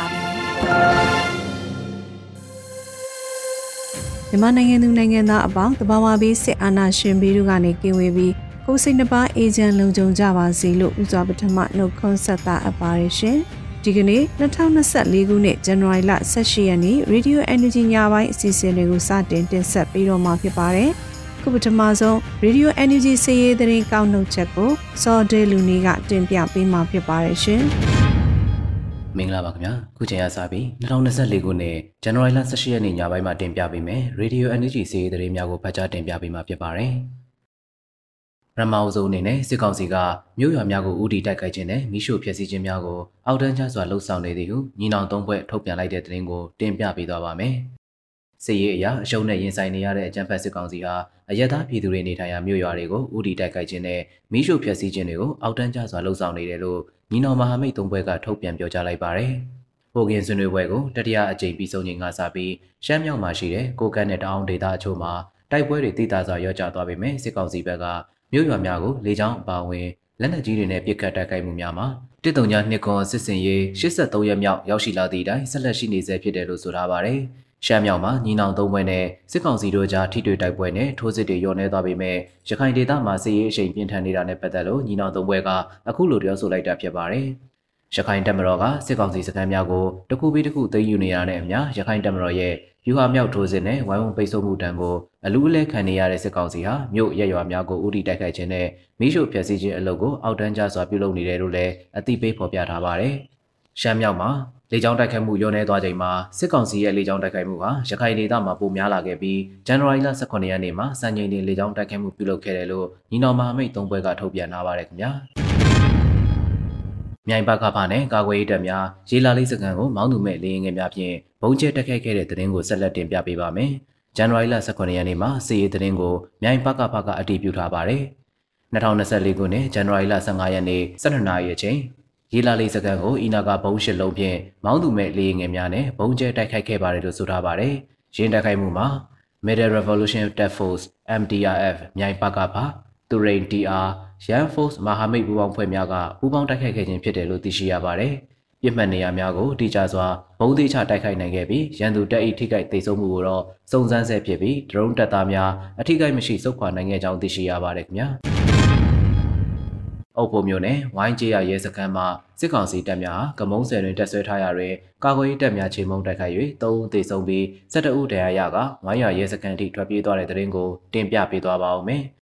ါပြီ မြန်မာနိုင်ငံသူနိုင်ငံသားအပေါင်းတဘာဝဘေးစစ်အာဏာရှင်ဘေးတို့ကနေကင်းဝေးပြီးကိုယ်စိတ်နှပါအေဂျင့်လုံခြုံကြပါစေလို့ဥစွာပထမနှုတ်ခွန်းဆက်တာအပ်ပါရရှင်။ဒီကနေ့2024ခုနှစ်ဇန်နဝါရီလ18ရက်နေ့ Radio Energy ညပိုင်းအစီအစဉ်တွေကိုစတင်တင်ဆက်ပေးတော့မှာဖြစ်ပါတယ်။ခုပထမဆုံး Radio Energy စည်ရေးသတင်းကောက်နှုတ်ချက်ကိုစော်ဒဲလူနေကတင်ပြပေးမှာဖြစ်ပါတယ်ရှင်။ မင်္ဂလာပါခင်ဗျာခုချိန်ရစပြီး2024ခုနှစ်ဇန်နဝါရီလ18ရက်နေ့ညပိုင်းမှာတင်ပြပေးမယ် Radio Energy စီးရီးသတင်းများကိုဖတ်ကြားတင်ပြပေးမှာဖြစ်ပါတယ်ရမောင်စုံအနေနဲ့စစ်ကောင်စီကမြို့ရွာများကိုဦးတည်တိုက်ခိုက်ခြင်းနဲ့မိရှုဖျက်ဆီးခြင်းများကိုအောက်တန်းချစွာလှုပ်ဆောင်နေသည်ဟုညီနောင်သုံးဘက်ထုတ်ပြန်လိုက်တဲ့သတင်းကိုတင်ပြပေးသွားပါမယ်စစ်ရေးအရာအရှုံးနဲ့ရင်ဆိုင်နေရတဲ့အကြမ်းဖက်စစ်ကောင်စီဟာအယက်သားပြည်သူတွေနေထိုင်ရာမြို့ရွာတွေကိုဦးတည်တိုက်ခိုက်ခြင်းနဲ့မိရှုဖျက်ဆီးခြင်းတွေကိုအောက်တန်းကျစွာလှုပ်ဆောင်နေတယ်လို့ ညီနောင်မဟာမိတ်သုံးဘက်ကထုတ်ပြန်ပြောကြားလိုက်ပါတယ်။ပိုကင်ဆွေးနွေးပွဲကိုတတိယအကြိမ်ပြီးဆုံးချိန်ကစပြီးရှမ်းမြောက်မှာရှိတဲ့ကိုကန့်နဲ့တအောင်ဒေသအချို့မှာတိုက်ပွဲတွေတိတာစွာရောကျသွားပေမဲ့စစ်ကောင်စီဘက်ကမြို့ရွာများကိုလေကြောင်းအပါအဝင်လက်နက်ကြီးတွေနဲ့ပစ်ခတ်တိုက်ခိုက်မှုများမှာတစ်တုံညာနှစ်ကွန်စစ်စင်ရေး83ရက်မြောက်ရောက်ရှိလာသည့်အတိုင်းဆက်လက်ရှိနေဆဲဖြစ်တယ်လို့ဆိုထားပါတယ်။ ရှမ်းမြောက်မှာညီနောင်သုံးဘွဲနဲ့စစ်ကောင်စီတို့ကြားထိတွေ့တိုက်ပွဲနဲ့ထိုးစစ်တွေရောနေသွားပေမဲ့ရခိုင်ဒေသမှာစစ်ရေးအရှိန်ပြင်းထန်နေတာနဲ့ပတ်သက်လို့ညီနောင်သုံးဘွဲကအခုလိုပြောဆိုလိုက်တာဖြစ်ပါတယ်။ရခိုင်တပ်မတော်ကစစ်ကောင်စီစခန်းများကိုတခုပြီးတခုသိမ်းယူနေရတဲ့အမျှရခိုင်တပ်မတော်ရဲ့ယူဟာမြောက်ထိုးစစ်နဲ့ဝိုင်းဝန်းပိတ်ဆို့မှုတံကိုအလူအလဲခံနေရတဲ့စစ်ကောင်စီဟာမြို့ရရွာများကိုဥတီတိုက်ခိုက်ခြင်းနဲ့မိရှုဖျက်ဆီးခြင်းအလုပ်ကိုအောက်တန်းကျစွာပြုလုပ်နေတယ်လို့လည်းအသိပေးဖော်ပြထားပါတယ်။ရှမ်းမြောက်မှာ လေကြောင်းတိုက်ခိုက်မှုရောနေသွားချိန်မှာစစ်ကောင်စီရဲ့လေကြောင်းတိုက်ခိုက်မှုဟာရခိုင်ဒေသမှာပိုများလာခဲ့ပြီးဇန်နဝါရီလ18ရက်နေ့မှာစံချိန်တင်လေကြောင်းတိုက်ခိုက်မှုပြုလုပ်ခဲ့တယ်လို့ညီနောင်မဟာမိတ်သုံးဘွဲကထုတ်ပြန်ထားပါတယ်ခင်ဗျာ။မြိုင်ဘကဖာနဲ့ကာကွယ်ရေးတပ်များရေလာလေးစကန်ကိုမောင်းသူမဲ့လေရင်ငယ်များဖြင့်ဘုံကျဲတက်ခိုက်ခဲ့တဲ့တဲ့တင်ကိုဆက်လက်တင်ပြပေးပါမယ်။ဇန်နဝါရီလ18ရက်နေ့မှာစီရေးတဲ့တင်ကိုမြိုင်ဘကဖာကအတည်ပြုထားပါတယ်။2024ခုနှစ်ဇန်နဝါရီလ15ရက်နေ့12နာရီအချိန် ရေလာလေးစကန်ကိုအီနာကဘုံရှစ်လုံးဖြင့်မောင်းသူမဲ့လေငယ်များနဲ့ဘုံကျဲတိုက်ခိုက်ခဲ့ပါတယ်လို့ဆိုထားပါတယ်။ရင်းတိုက်ခိုက်မှုမှာ Middle Revolution Task Force MDRF မြိုင်ပကဖတူရိန် TR Yan Force မဟာမိတ်ပူးပေါင်းဖွဲ့များကပူးပေါင်းတိုက်ခိုက်ခဲ့ခြင်းဖြစ်တယ်လို့သိရှိရပါတယ်။ပြစ်မှတ်နေရာများကိုတိကျစွာဘုံသေးချတိုက်ခိုက်နိုင်ခဲ့ပြီးရန်သူတပ်၏ထိခိုက်ဒေဆုံးမှုကိုတော့စုံစမ်းဆဲဖြစ်ပြီးဒရုန်းတပ်သားများအထိခိုက်မရှိစုခွာနိုင်ခဲ့ကြောင်းသိရှိရပါတယ်ခင်ဗျာ။ အုပ်ဖို့မျိုးနဲ့ဝိုင်းကျေးရရဲစခန်းမှာစစ်ကောင်စီတပ်များကမုံဆယ်တွင်တက်ဆွဲထားရတွင်ကာကွယ်ရေးတပ်များချိန်မုံတိုက်ခိုက်၍၃ဦးသေဆုံးပြီး၁၁ဦးဒဏ်ရာရကဝိုင်းရရဲစခန်းထိထွက်ပြေးသွားတဲ့တဲ့ရင်ကိုတင်ပြပေးသွားပါဦးမယ်။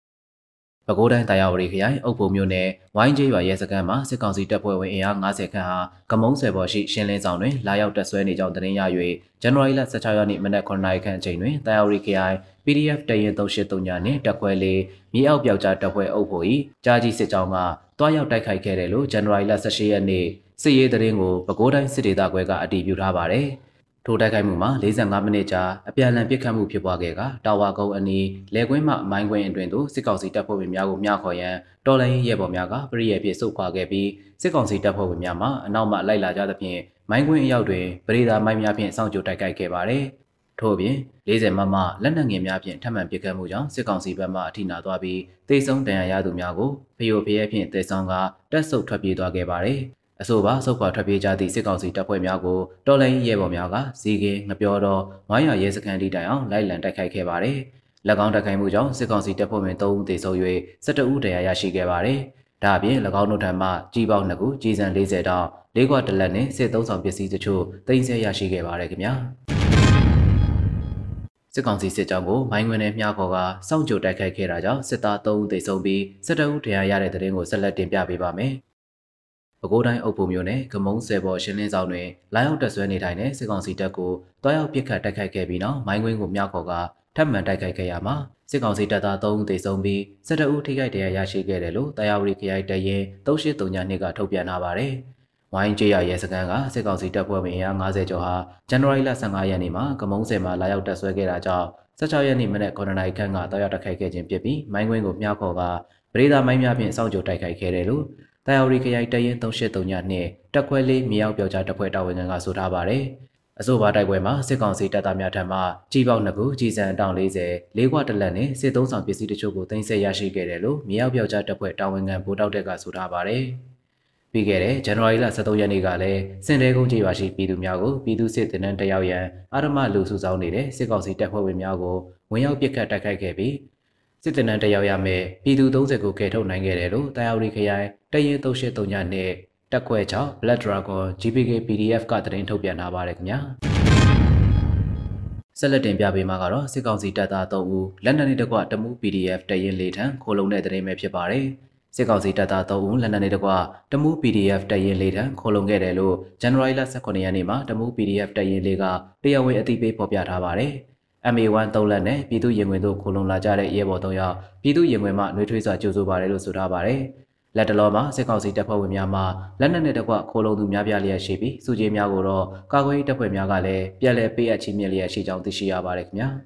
ပဲခူးတိုင်းတာယာဝတီခရိုင်အုပ်ဖို့မြို့နယ်ဝိုင်းကျေးရွာရဲစခန်းမှာစစ်ကောင်စီတပ်ဖွဲ့ဝင်အင်အား90ခန့်ဟာကမုံဆယ်ပေါ်ရှိရှင်းလင်းဆောင်တွင်လာရောက်တက်ဆွဲနေကြောင်းသတင်းရ၍ဇန်နဝါရီလ16ရက်နေ့မနက်9:00နာရီခန့်အချိန်တွင်တာယာဝတီခရိုင် PDF တရင်383ညနှင့်တက်ခွဲလေးမြေအောက်ပြောက်ကြားတပ်ဖွဲ့အုပ်ဖို့၏ကြားကြီးစစ်ကြောင်းကတွားရောက်တိုက်ခိုက်ခဲ့တယ်လို့ဇန်နဝါရီလ18ရက်နေ့စစ်ရေးသတင်းကိုပဲခူးတိုင်းစစ်ဒေသခွဲကအတည်ပြုထားပါတယ်။ ထိုတိုက်ခိုက်မှုမှာ45မိနစ်ကြာအပြန်အလှန်ပစ်ခတ်မှုဖြစ်ပွားခဲ့ကတာဝါကုန်းအနီးလေကွင်းမှမိုင်းကွင်းအတွင်သို့စစ်ကောင်စီတပ်ဖွဲ့ဝင်များကိုမျှခေါ်ရန်တော်လိုင်းရဲဘော်များကပရိယေပြစ်ဆုတ်ခွာခဲ့ပြီးစစ်ကောင်စီတပ်ဖွဲ့ဝင်များမှအနောက်မှလိုက်လာကြသဖြင့်မိုင်းကွင်းအရောက်တွင်ပရိဒါမိုင်းများဖြင့်စောင့်ကြိုတိုက်ခိုက်ခဲ့ပါတယ်။ထို့အပြင်40မမလက်နက်ငယ်များဖြင့်ထပ်မံပစ်ခတ်မှုကြောင့်စစ်ကောင်စီဘက်မှအထိနာသွားပြီးတေဆုံးတန်ရာရသူများကိုဖျို့ဖျဲဖြင့်တေဆောင်ကတက်ဆုပ်ထွက်ပြေးသွားခဲ့ပါတယ်။ အဆိုပါစုပ်ခွာထွက်ပြေးကြသည့်စစ်ကောင်စီတပ်ဖွဲ့များကိုတော်လိုင်းရဲဘော်များကစီကင်းငပြောတော်ဝိုင်းရရဲစခန်းတီတိုင်အောင်လိုက်လံတိုက်ခိုက်ခဲ့ပါတယ်။၎င်းတိုက်ခိုက်မှုကြောင့်စစ်ကောင်စီတပ်ဖွဲ့ဝင်3ဦးသေဆုံး၍12ဦးဒဏ်ရာရရှိခဲ့ပါတယ်။ဒါအပြင်၎င်းတို့ထံမှကြီးပေါင်းနှစ်ခုကြီးစံ40တောင်လေးခွတလက်နဲ့စစ်သုံးဆောင်ပစ္စည်းတချို့တင်ဆက်ရရှိခဲ့ပါတယ်ခင်ဗျာစစ်ကောင်စီစစ်ကြောင်းကိုမိုင်းဝင်နဲ့မြားခေါ်ကစောင့်ကြိုတိုက်ခိုက်ခဲ့တာကြောင့်စစ်သား3ဦးသေဆုံးပြီးစစ်တပ်ဦးတရားရတဲ့တဲ့ရင်ကိုဆက်လက်တင်ပြပေးပါမယ်။ ပဲခူးတိုင်းအုပ်ဖို့မျိုးနဲ့ကမုံဆယ်ပေါ်ရှင်းလင်းဆောင်တွင်လိုင်းအောင်တက်ဆွဲနေထိုင်တဲ့စစ်ကောင်စီတပ်ကိုတွားရောက်ပစ်ခတ်တိုက်ခိုက်ခဲ့ပြီးနောက်မိုင်းဝင်းကိုမြားခေါ်ကထပ်မံတိုက်ခိုက်ခဲ့ရမှာစစ်ကောင်စီတပ်သား3ဦးသေဆုံးပြီးစစ်တပ်ဦးထိခိုက်ဒဏ်ရာရရှိခဲ့တယ်လို့တရားဝတီခရိုင်တရင်3839နှစ်ကထုတ်ပြန်ထားပါတယ်။ဝိုင်းကျေးရရဲစခန်းကစစ်ကောင်စီတပ်ဖွဲ့ဝင်အင်အား90ကျော်ဟာဇန်နဝါရီလ15ရက်နေ့မှာကမုံဆယ်မှာလာရောက်တက်ဆွဲခဲ့တာကြောင့်16ရက်နေ့မနက်9နာရီခန့်ကတောက်ရောက်တိုက်ခိုက်ခဲ့ခြင်းဖြစ်ပြီးမိုင်းကွင်းကိုမြှောက်ခေါ်ကပရိသာမိုင်းများဖြင့်စောင့်ကြိုတိုက်ခိုက်ခဲ့တယ်လို့ တရားဝတီခရိုင်တရင်3839ညနှင့်တက်ခွဲလေးမြေရောက်ပြောကြားတပ်ဖွဲ့တာဝန်ခံကဆိုထားပါတယ်။အဆိုပါတိုက်ပွဲမှာစစ်ကောင်စီတပ်သားများထံမှကြီးပေါက်နှစ်ခုကြီးစံတောင်40လေးခွတလက်နဲ့စစ်သုံးဆောင်ပစ္စည်းတချို့ကိုတင်ဆက်ရရှိခဲ့တယ်လို့မြေရောက်ပြောကြားတပ်ဖွဲ့တာဝန်ခံဗိုလ်တောက်တက်ကဆိုထားပါတယ်။ပြီးခဲ့တဲ့ဇန်နဝါရီလ23ရက်နေ့ကလည်းစင်တဲကုန်းကျေးရွာရှိပြည်သူများကိုပြည်သူစစ်တပ်တရောက်ရန်အာရမလူစုဆောင်းနေတဲ့စစ်ကောင်စီတပ်ဖွဲ့ဝင်များကိုဝင်ရောက်ပစ်ခတ်တိုက်ခိုက်ခဲ့ပြီး စစ်တပ်တရောက်ရမယ်ပြည်သူ30ကိုကယ်ထုတ်နိုင်ခဲ့တယ်လို့တရားရီခရိုင်တရင်383ညနဲ့တက်ခွဲ6 Black Dragon GPK PDF ကသတင်းထုတ်ပြန်ထားပါတယ်ခင်ဗျာဆက်လက်တင်ပြပေးမှာကတော့စစ်ကောင်စီတပ်သား3ဦးလက်နက်နဲ့တကွတမူ PDF တရင်လေးထံခိုးလုံတဲ့သတင်းပဲဖြစ်ပါတယ်။စစ်ကောင်စီတပ်သား3ဦးလက်နက်နဲ့တကွတမူ PDF တရင်လေးတန်းခေါ်လုံခဲ့တယ်လို့ဇန်နဝါရီလ18ရက်နေ့မှာတမူ PDF တရင်လေးကတရားဝင်အသိပေးဖော်ပြထားပါတယ်။ MA1 3လက်နဲ့ပြည်သူရင်ဝင်တို့ခိုးလုံလာကြတဲ့ရဲဘော်3ယောက်ပြည်သူရင်ဝင်မှနှွေးထွေးစွာကြိုဆိုပါတယ်လို့ဆိုထားပါတယ်။လက်တလောမှာစစ်ကောင်စီတပ်ဖွဲ့ဝင်များမှလက်နက်နဲ့တကွခိုးလုံသူများပြားလျက်ရှိပြီးစုကြီးများကိုတော့ကာကွယ်ရေးတပ်ဖွဲ့များကလည်းပြည်လဲပေးအပ်ချင်းမြက်လျက်ရှိကြောင်းသိရှိရပါတယ်ခင်ဗျာ။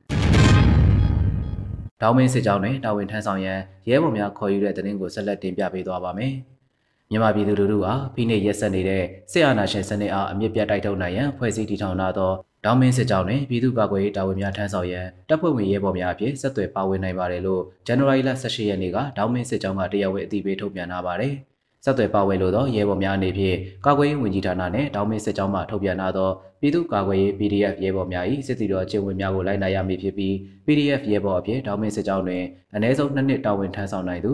ဒေါင်းမင်းစစ်ကြောင်းတွင်တာဝန်ထမ်းဆောင်ရန်ရဲဘော်များခေါ်ယူတဲ့တင်ကိုဆက်လက်တင်ပြပေးသွားပါမယ်။မြန်မာပြည်သူလူထုဟာဖိနှိပ်ရက်စက်နေတဲ့စစ်အာဏာရှင်စနစ်အားအမြင့်ပြတ်တိုက်ထုတ်နိုင်ရန်ဖွဲ့စည်းတည်ထောင်လာသော ဒေါင်းမင်းစစ်ကြောင်းတွင်ပြည်သူ့ကာကွယ်ရေးတာဝန်များထမ်းဆောင်ရန်တပ်ဖွဲ့ဝင်ရဲဘော်များအဖြစ်ဆက်သွယ်ပါဝင်နိုင်ပါတယ်လို့ဇန်နဝါရီလ18ရက်နေ့ကဒေါင်းမင်းစစ်ကြောင်းကတရားဝင်အသိပေးထုတ်ပြန်ထားပါတယ်။ဆက်သွယ်ပါဝယ်လိုသောရဲဘော်များအနေဖြင့်ကာကွယ်ရေးဝန်ကြီးဌာနနှင့်တောင်းမင်းစစ်ကြောင်းမှထုတ်ပြန်လာသောပြည်သူ့ကာကွယ်ရေး PDF ရဲဘော်များ၏စစ်တီတော်ကျင့်ဝတ်များကိုလိုက်နာရမည်ဖြစ်ပြီး PDF ရဲဘော်အဖြစ်တောင်းမင်းစစ်ကြောင်းတွင်အ ਨੇ ဆုံးနှစ်နှစ်တာဝန်ထမ်းဆောင်နိုင်သူ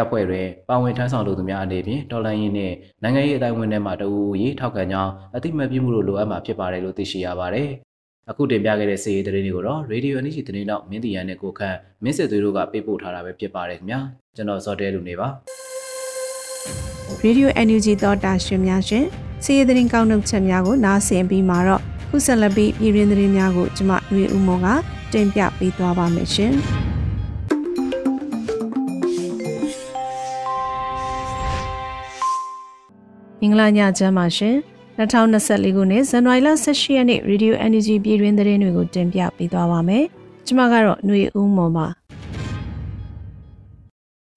တပ်ဖွဲ့တွင်ပါဝင်ထမ်းဆောင်လိုသူများအနေဖြင့်တော်လှန်ရေးနှင့်နိုင်ငံရေးအတိုင်းအဝန်ထဲမှတအူအူရေးထောက်ခံကြောင်းအတိမတ်ပြမှုလို့လိုအပ်မှာဖြစ်ပါတယ်လို့သိရှိရပါတယ်။အခုတင်ပြခဲ့တဲ့စီရေးသတင်းတွေကိုတော့ Radio Energy သတင်းတော့မင်းတီရန်နဲ့ကိုခန့်မင်းစစ်သွေးတို့ကပေးပို့ထားတာပဲဖြစ်ပါတယ်ခင်ဗျာ။ကျွန်တော်စောတဲလူနေပါ။ Radio NUG သောတာရှင်များရှင်စီးရီးသတင်းကောင်းနှုတ်ချက်များကိုနားဆင်ပြီးမှာတော့ခုဆက်လက်ပြီးပြည်တွင်းသတင်းများကိုကျွန်မຫນွေဦးမောကတင်ပြပေးသွားပါမယ်ရှင် မင်္ဂလာညချမ်းပါရှင်2024ခုနှစ်ဇန်နဝါရီလ18ရက်နေ့ Radio NUG ပြည်တွင်းသတင်းတွေကိုတင်ပြပေးသွားပါမယ်ကျွန်မကတော့ຫນွေဦးမောပါ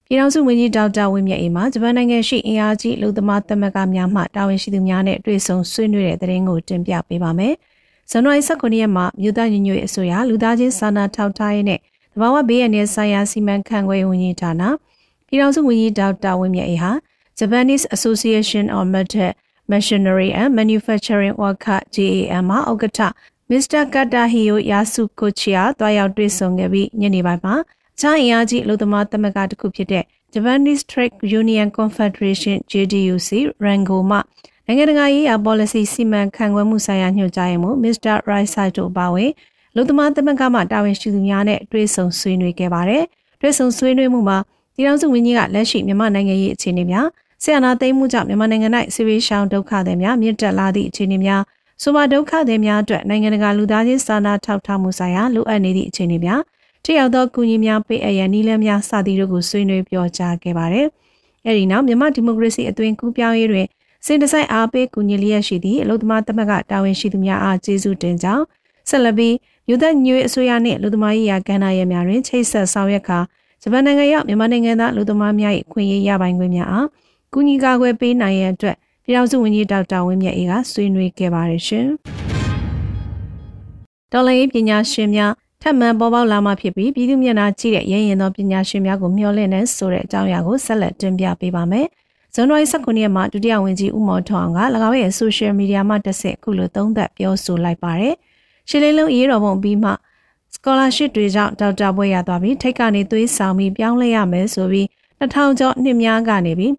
ပြည်ထောင်စုဝန်ကြီးဒေါက်တာဝင်းမြတ်အေးမှဂျပန်နိုင်ငံရှိအင်အားကြီးလူသမားသမဂ္ဂများမှတာဝန်ရှိသူများနဲ့တွေ့ဆုံဆွေးနွေးတဲ့သတင်းကိုတင်ပြပေးပါမယ်။ဇန်နဝါရီ19ရက်မှာမြို့သားညီညွတ်ရေးအစိုးရလူသားချင်းစာနာထောက်ထားရေးနဲ့တဘာဝဘေးရန်ရဲ့ဆိုင်ရာစီမံခန့်ခွဲဝန်ကြီးဌာနပြည်ထောင်စုဝန်ကြီးဒေါက်တာဝင်းမြတ်အေးဟာ Japanese Association of Metal Machinery and Manufacturing Worker JAM မှာဥက္ကဋ္ဌ Mr. Katahiro Yasukochiya တွားရောက်တွေ့ဆုံခဲ့ပြီးညနေပိုင်းမှာအခြားအင်အားကြီးအလုပ်သမားသမဂ္ဂတစ်ခုဖြစ်တဲ့ Japanese Trade Union Confederation JDUC Rango မှနိုင်ငံတကာရေးရာ policy စီမံခန့်ခွဲမှုဆိုင်ရာညွှန်ကြားရေးမှူး Mr. Raisaito ပါဝင်လူသမားသမဂ္ဂမှတာဝန်ရှိသူများနဲ့တွေ့ဆုံဆွေးနွေးခဲ့ပါတယ်။တွေ့ဆုံဆွေးနွေးမှုမှာပြည်ထောင်စုဝန်ကြီးကလက်ရှိမြန်မာနိုင်ငံရေးအခြေအနေများ ဆီယနာသိမ်းမှုကြောင့်မြန်မာနိုင်ငံ၌ဆီရီရှောင်းဒုက္ခသည်များမြင့်တက်လာသည့်အခြေအနေများဆိုပါဒုက္ခသည်များအတွက်နိုင်ငံတကာလူသားချင်းစာနာထောက်ထားမှုဆိုင်ရာလိုအပ်နေသည့်အခြေအနေများထိရောက်သောကူညီများပေးအပ်ရန်နည်းလမ်းများစသည်တို့ကိုဆွေးနွေးပြောကြားခဲ့ပါတယ်။အဲဒီနောက်မြန်မာဒီမိုကရေစီအသွင်ကူးပြောင်းရေးတွင်စင်တစိုက်အားပေးကူညီလျက်ရှိသည့်အလုသမားသမဂ္ဂတာဝန်ရှိသူများအားကျေးဇူးတင်ကြောင်းဆက်လက်ပြီးယူသက်ညွေအစိုးရနှင့်လူသမားရေးရာကဏ္ဍရဲ့များတွင်ချိတ်ဆက်ဆောင်ရွက်ခါဂျပန်နိုင်ငံရောက်မြန်မာနိုင်ငံသားလူသမားများ၏ခွင့်ရေးရပိုင်ခွင့်များအား ကူညီကာကွယ်ပေးနိုင်ရန်အတွက်ပြည်ထောင်စုဝန်ကြီးဒေါက်တာဝင်းမြတ်အေးကဆွေးနွေးခဲ့ပါတယ်ရှင်။တော်လိုင်းပညာရှင်များထပ်မံပေါ်ပေါက်လာမှဖြစ်ပြီးပြည်သူမျက်နှာကြည့်တဲ့ရဲရင်သောပညာရှင်များကိုမျှော်လင့်နေဆိုတဲ့အကြောင်းအရာကိုဆက်လက်တင်ပြပေးပါမယ်။ဇန်နဝါရီ19ရက်မှာဒုတိယဝန်ကြီးဦးမော်ထွန်းက၎င်းရဲ့ social media မှာတက်ဆက်ခုလိုသုံးသပ်ပြောဆိုလိုက်ပါတယ်။ရှစ်လေးလုံးအေးတော်ပုံပြီးမှ scholarship တွေကြောင့်ဒေါက်တာဘွဲ့ရသွားပြီးထိတ်ကနေသွေးဆောင်ပြီးပြောင်းလဲရမယ်ဆိုပြီး2000ကျော်နှစ်များကနေပြီး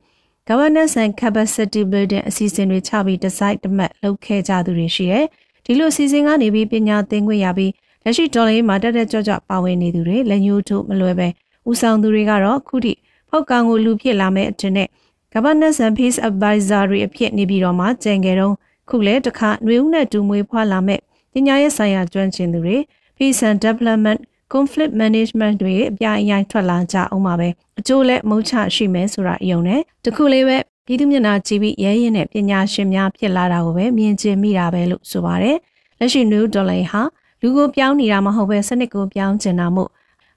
governance and capacity building အစီအစဉ်တွေချပြီး design တမတ်လုပ်ခဲ့ကြသူတွေရှိတယ်။ဒီလိုအစီအစဉ်ကနေပြီးပညာသင်ခွင့်ရပြီးလက်ရှိဒေါ်လာရေးမှာတက်တက်ကြွကြွပါဝင်နေသူတွေလက်ညှိုးထိုးမလွယ်ပဲဦးဆောင်သူတွေကတော့ခုထိဖောက်ကောင်ကိုလူဖြစ်လာမဲ့အထင်နဲ့ governance and peace advisory အဖြစ်နေပြီးတော့မှကြံကြဲတော့ခုလဲတခါຫນွေဦးနဲ့တူမွေးဖွာလာမဲ့ပညာရေးဆိုင်ရာကျွမ်းကျင်သူတွေ peace and development conflict management တွေအပြိုင်အရိုင်ထွက်လာကြအောင်ပါပဲအကျိုးလက်မုတ်ချရှိမယ်ဆိုတာအယုံနဲ့တခုလေးပဲပြည်သူမျက်နှာကြည့်ပြီးရဲရင်နဲ့ပညာရှင်များဖြစ်လာတာကိုပဲမြင်ကျင်မိတာပဲလို့ဆိုပါတယ်လက်ရှိ new dollar ဟာလူကိုပြောင်းနေတာမဟုတ်ပဲစနစ်ကိုပြောင်းကျင်တာမို့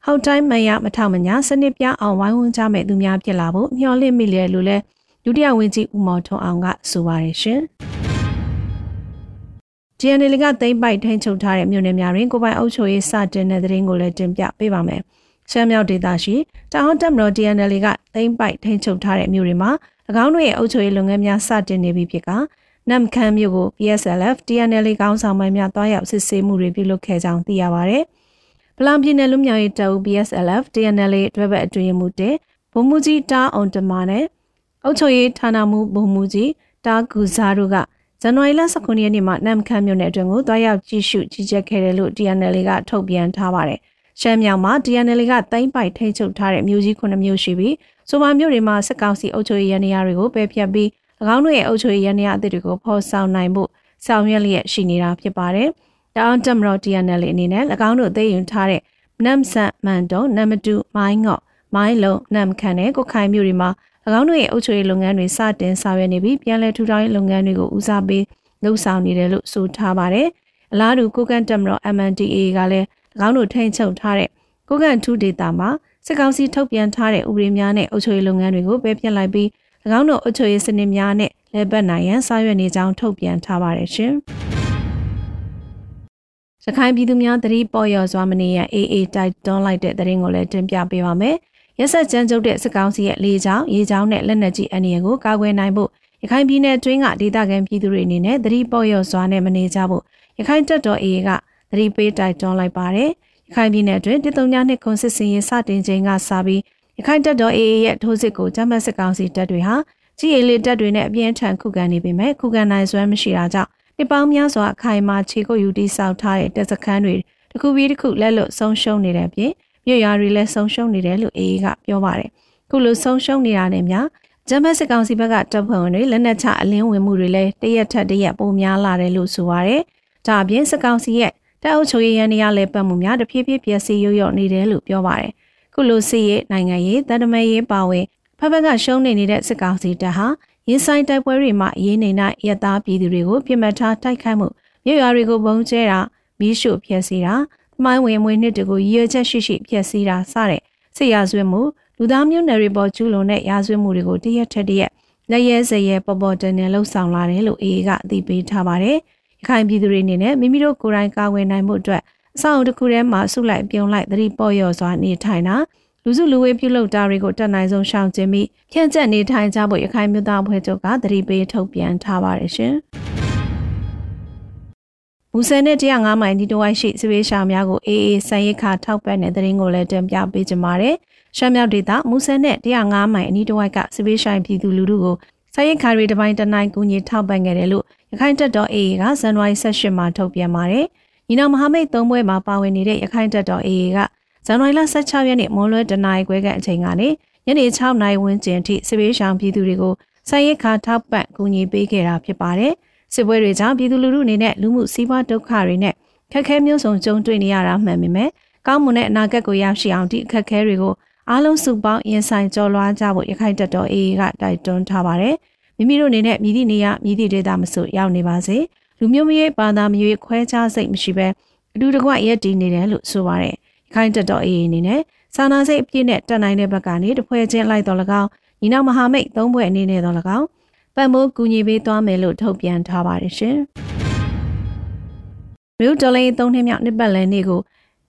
ဟောက်တိုင်းမရမထောက်မညာစနစ်ပြအောင်ဝိုင်းဝန်းကြမဲ့သူများဖြစ်လာဖို့မျှော်လင့်မိလေလို့လဲဒုတိယဝန်ကြီးဦးမော်ထွန်းအောင်ကဆိုပါတယ်ရှင်။ GNL ကသိမ့်ပိုက်ထိန်ချုပ်ထားတဲ့မြို့နယ်များတွင်ကိုပိုင်အုပ်ချုပ်ရေးစတင်တဲ့သတင်းကိုလည်းတင်ပြပေးပါမယ်။ရှမ်းမြောက်ဒေသရှိတောင်တက်မတော် GNL ကသိမ့်ပိုက်ထိန်ချုပ်ထားတဲ့မြို့တွေမှာ၎င်းတို့ရဲ့အုပ်ချုပ်ရေးလုပ်ငန်းများစတင်နေပြီဖြစ်ကနမ်ခမ်းမြို့ကို PSLF TNL ကောင်းဆောင်ပိုင်းများတွားရောက်စစ်ဆေးမှုတွေပြုလုပ်ခဲ့ကြောင်းသိရပါဗျ။ပလန်ပြည်နယ်လူမျိုးရေးတပ်ဦး PSLF TNL တွဲဘက်အတွင်းမှုတဲ့ဗိုလ်မှူးကြီးတာအောင်တမာနဲ့အုပ်ချုပ်ရေးဌာနမှူးဗိုလ်မှူးကြီးတာဂူဇာတို့က ဇန်နဝါရီလ19ရက်နေ့မှာနမ်ခမ်းမြို့နယ်အတွင်းကိုတွားရောက်ကြည့်ရှုကြီးကြပ်ခဲ့တယ်လို့ TNL ကထုတ်ပြန်ထားပါတယ်။ရှမ်းမြောက်မှာ TNL ကတိုင်းပိုက်ထိန်းချုပ်ထားတဲ့မြို့ကြီး9မြို့ရှိပြီးဆိုပါမြို့တွေမှာစစ်ကောင်စီအုပ်ချုပ်ရေးရန်ရာတွေကိုပယ်ဖျက်ပြီး၎င်းတို့ရဲ့အုပ်ချုပ်ရေးရန်ရာအသစ်တွေကိုဖော်ဆောင်နိုင်ဖို့ဆောင်ရွက်လျက်ရှိနေတာဖြစ်ပါတယ်။တောင်တမရော် TNL အနေနဲ့၎င်းတို့သိရင်ထားတဲ့နမ်ဆန်မန်တုံနမ်တူမိုင်းငော့မိုင်းလုံးနမ်ခန်နဲ့ကိုခိုင်မြို့တွေမှာ၎ င်းတို့ရဲ့အုပ်ချုပ်ရေးလုပ်ငန်းတွေစတင်ဆောင်ရွက်နေပြီးပြန်လည်ထူထောင်ရေးလုပ်ငန်းတွေကိုဦးစားပေးလှုပ်ဆောင်နေတယ်လို့ဆိုထားပါတယ်။အလားတူကိုကန်တက်မတော် MNDA ကလည်း၎င်းတို့ထိန်းချုပ်ထားတဲ့ကိုကန်ထူဒေတာမှာစစ်ကောင်စီထုတ်ပြန်ထားတဲ့ဥပဒေများနဲ့အုပ်ချုပ်ရေးလုပ်ငန်းတွေကိုပယ်ဖျက်လိုက်ပြီး၎င်းတို့အုပ်ချုပ်ရေးစနစ်များနဲ့လဲပတ်နိုင်ရန်ဆောင်ရွက်နေကြောင်းထုတ်ပြန်ထားပါတယ်ရှင်။ရခိုင်ပြည်သူများတတိပေါ်ရော်စွာမနေရ AA တိုက်တွန်းလိုက်တဲ့သတင်းကိုလည်းတင်ပြပေးပါမယ်။ ရက်ဆက်ကြမ်းကြုတ်တဲ့စစ်ကောင်စီရဲ့လေကြောင်းရေကြောင်းနဲ့လက်နက်ကြီးအန္တရာယ်ကိုကာကွယ်နိုင်ဖို့ရခိုင်ပြည်နယ်တွင်းကဒေသခံပြည်သူတွေအနေနဲ့သတိပေါက်ရော့စွာနဲ့မနေကြဖို့ရခိုင်တပ်တော် AA ကသတိပေးတိုက်တွန်းလိုက်ပါတယ်။ရခိုင်ပြည်နယ်တွင်တည်တုံညာနှစ်ခွန်စစ်စင်ရေးစတင်ချိန်ကစပြီးရခိုင်တပ်တော် AA ရဲ့ထိုးစစ်ကိုဂျမတ်စစ်ကောင်စီတပ်တွေဟာကြီးရည်လေးတပ်တွေနဲ့အပြင်းထန်ခုခံနေပေမဲ့ခုခံနိုင်စွမ်းမရှိတာကြောင့်နှစ်ပေါင်းများစွာအခိုင်အမာခြေကုပ်ယူတိစောက်ထားတဲ့တပ်စခန်းတွေတစ်ခုပြီးတစ်ခုလက်လွတ်ဆုံးရှုံးနေတဲ့အပြင် မြို့ရွာတွေလည်းဆုံးရှုံးနေတယ်လို့ AA ကပြောပါတယ်။ခုလိုဆုံးရှုံးနေတာနဲ့များဂျမတ်စစ်ကောင်စီဘက်ကတပ်ဖွဲ့ဝင်တွေလက်နက်ချအလင်းဝင်မှုတွေလည်းတရက်ထက်တရက်ပိုများလာတယ်လို့ဆိုပါရယ်။ဒါအပြင်စစ်ကောင်စီရဲ့တပ်အုပ်ချုပ်ရေးရန်နေရလဲပတ်မှုများတဖြည်းဖြည်းပြည့်စည်ရွရွနေတယ်လို့ပြောပါရယ်။ခုလိုစစ်ရေးနိုင်ငံရေးတန်တမဲရေးပါဝင်ဖက်ဖက်ကရှုံးနေနေတဲ့စစ်ကောင်စီတပ်ဟာရင်ဆိုင်တိုက်ပွဲတွေမှာရေးနေနိုင်ရသားပြည်သူတွေကိုပြစ်မှတ်ထားတိုက်ခိုက်မှုမြို့ရွာတွေကိုဘုံကျဲတာမီးရှို့ဖျက်ဆီးတာသ မိုင်းဝင်မွေးနှစ်တကူရည်ရွယ်ချက်ရှိရှိဖျက်ဆီးတာစတဲ့စစ်ရာဇဝတ်မှုလူသားမျိုးနွယ်တွေပေါ်ကျူးလွန်တဲ့ရာဇဝတ်မှုတွေကိုတရက်ထက်တရက်လက်ရဲစရဲပေါ်ပေါ်တင်တင်လှုပ်ဆောင်လာတယ်လို့အေအေကအသိပေးထားပါတယ်။ရခိုင်ပြည်သူတွေအနေနဲ့မိမိတို့ကိုယ်တိုင်ကာကွယ်နိုင်မှုအတွက်အဆောင်တစ်ခုထဲမှာဆုလိုက်ပြုံလိုက်သတိပေါ်ရော်စွာနေထိုင်တာလူစုလူဝေးပြုလုပ်တာတွေကိုတတ်နိုင်ဆုံးရှောင်ကျဉ်ပြီးဖြန့်ကျက်နေထိုင်ကြဖို့ရခိုင်မြို့သားအဖွဲ့ချုပ်ကသတိပေးထုတ်ပြန်ထားပါတယ်ရှင်။ မူဆယ်နဲ့105မိုင်ဒီတဝိုင်းရှိစပေးရှာများကိုအေးအေးဆန်ရိခါထောက်ပံ့တဲ့တဲ့ရင်ကိုလည်းတင်ပြပေးကြပါမယ်။ရှမ်းမြောက်ဒေသမူဆယ်နဲ့105မိုင်အနီးတဝိုက်ကစပေးဆိုင်ပြည်သူလူထုကိုဆန်ရိခါတွေတပိုင်းတနိုင်ကူညီထောက်ပံ့ခဲ့တယ်လို့ရခိုင်တပ်တော်အေးကဇန်နဝါရီ18မှာထုတ်ပြန်ပါတယ်။ညီနောင်မဟာမိတ်သုံးဘွဲမှာပါဝင်နေတဲ့ရခိုင်တပ်တော်အေးကဇန်နဝါရီလ16ရက်နေ့မွန်းလွဲတနာရီခွဲကအချိန်ကနေညနေ6နာရီဝန်းကျင်ထိစပေးဆောင်ပြည်သူတွေကိုဆိုင်ရိခါထောက်ပံ့ကူညီပေးခဲ့တာဖြစ်ပါတယ်။ စစ်ပွဲတွေကြောင့်ပြည်သူလူထုအနေနဲ့လူမှုစီးပွားဒုက္ခတွေနဲ့ခက်ခဲမျိုးစုံကြုံတွေ့နေရတာမှန်ပေမဲ့ကောင်းမွန်တဲ့အနာဂတ်ကိုရရှိအောင်ဒီအခက်အခဲတွေကိုအားလုံးစုပေါင်းရင်ဆိုင်ကြော်လွှားကြဖို့ရခိုင်တပ်တော် AA ကတိုက်တွန်းထားပါတယ်။မိမိတို့အနေနဲ့မြည်သည့်နေရာမြည်သည့်ဒေသမဆိုရောက်နေပါစေ။လူမျိုးမျိုးဘာသာမျိုးခွဲခြားစိတ်မရှိဘဲအတူတကွရက်တည်နေတယ်လို့ဆိုပါတယ်။ခိုင်တက်တော်အေးအနေနဲ့စာနာစိတ်အပြည့်နဲ့တက်နိုင်တဲ့ဘက်ကနေတဖွဲချင်းလိုက်တော်၎င်းညီနောင်မဟာမိတ်သုံးဘွဲ့အနေနဲ့တော်၎င်း ပတ်မိုးကူညီပေးသွားမယ်လို့ထုတ်ပြန်ထားပါတယ်ရှင်။မြို့တော်လေးသုံးနှစ်မြောက်နှစ်ပတ်လည်နေ့ကို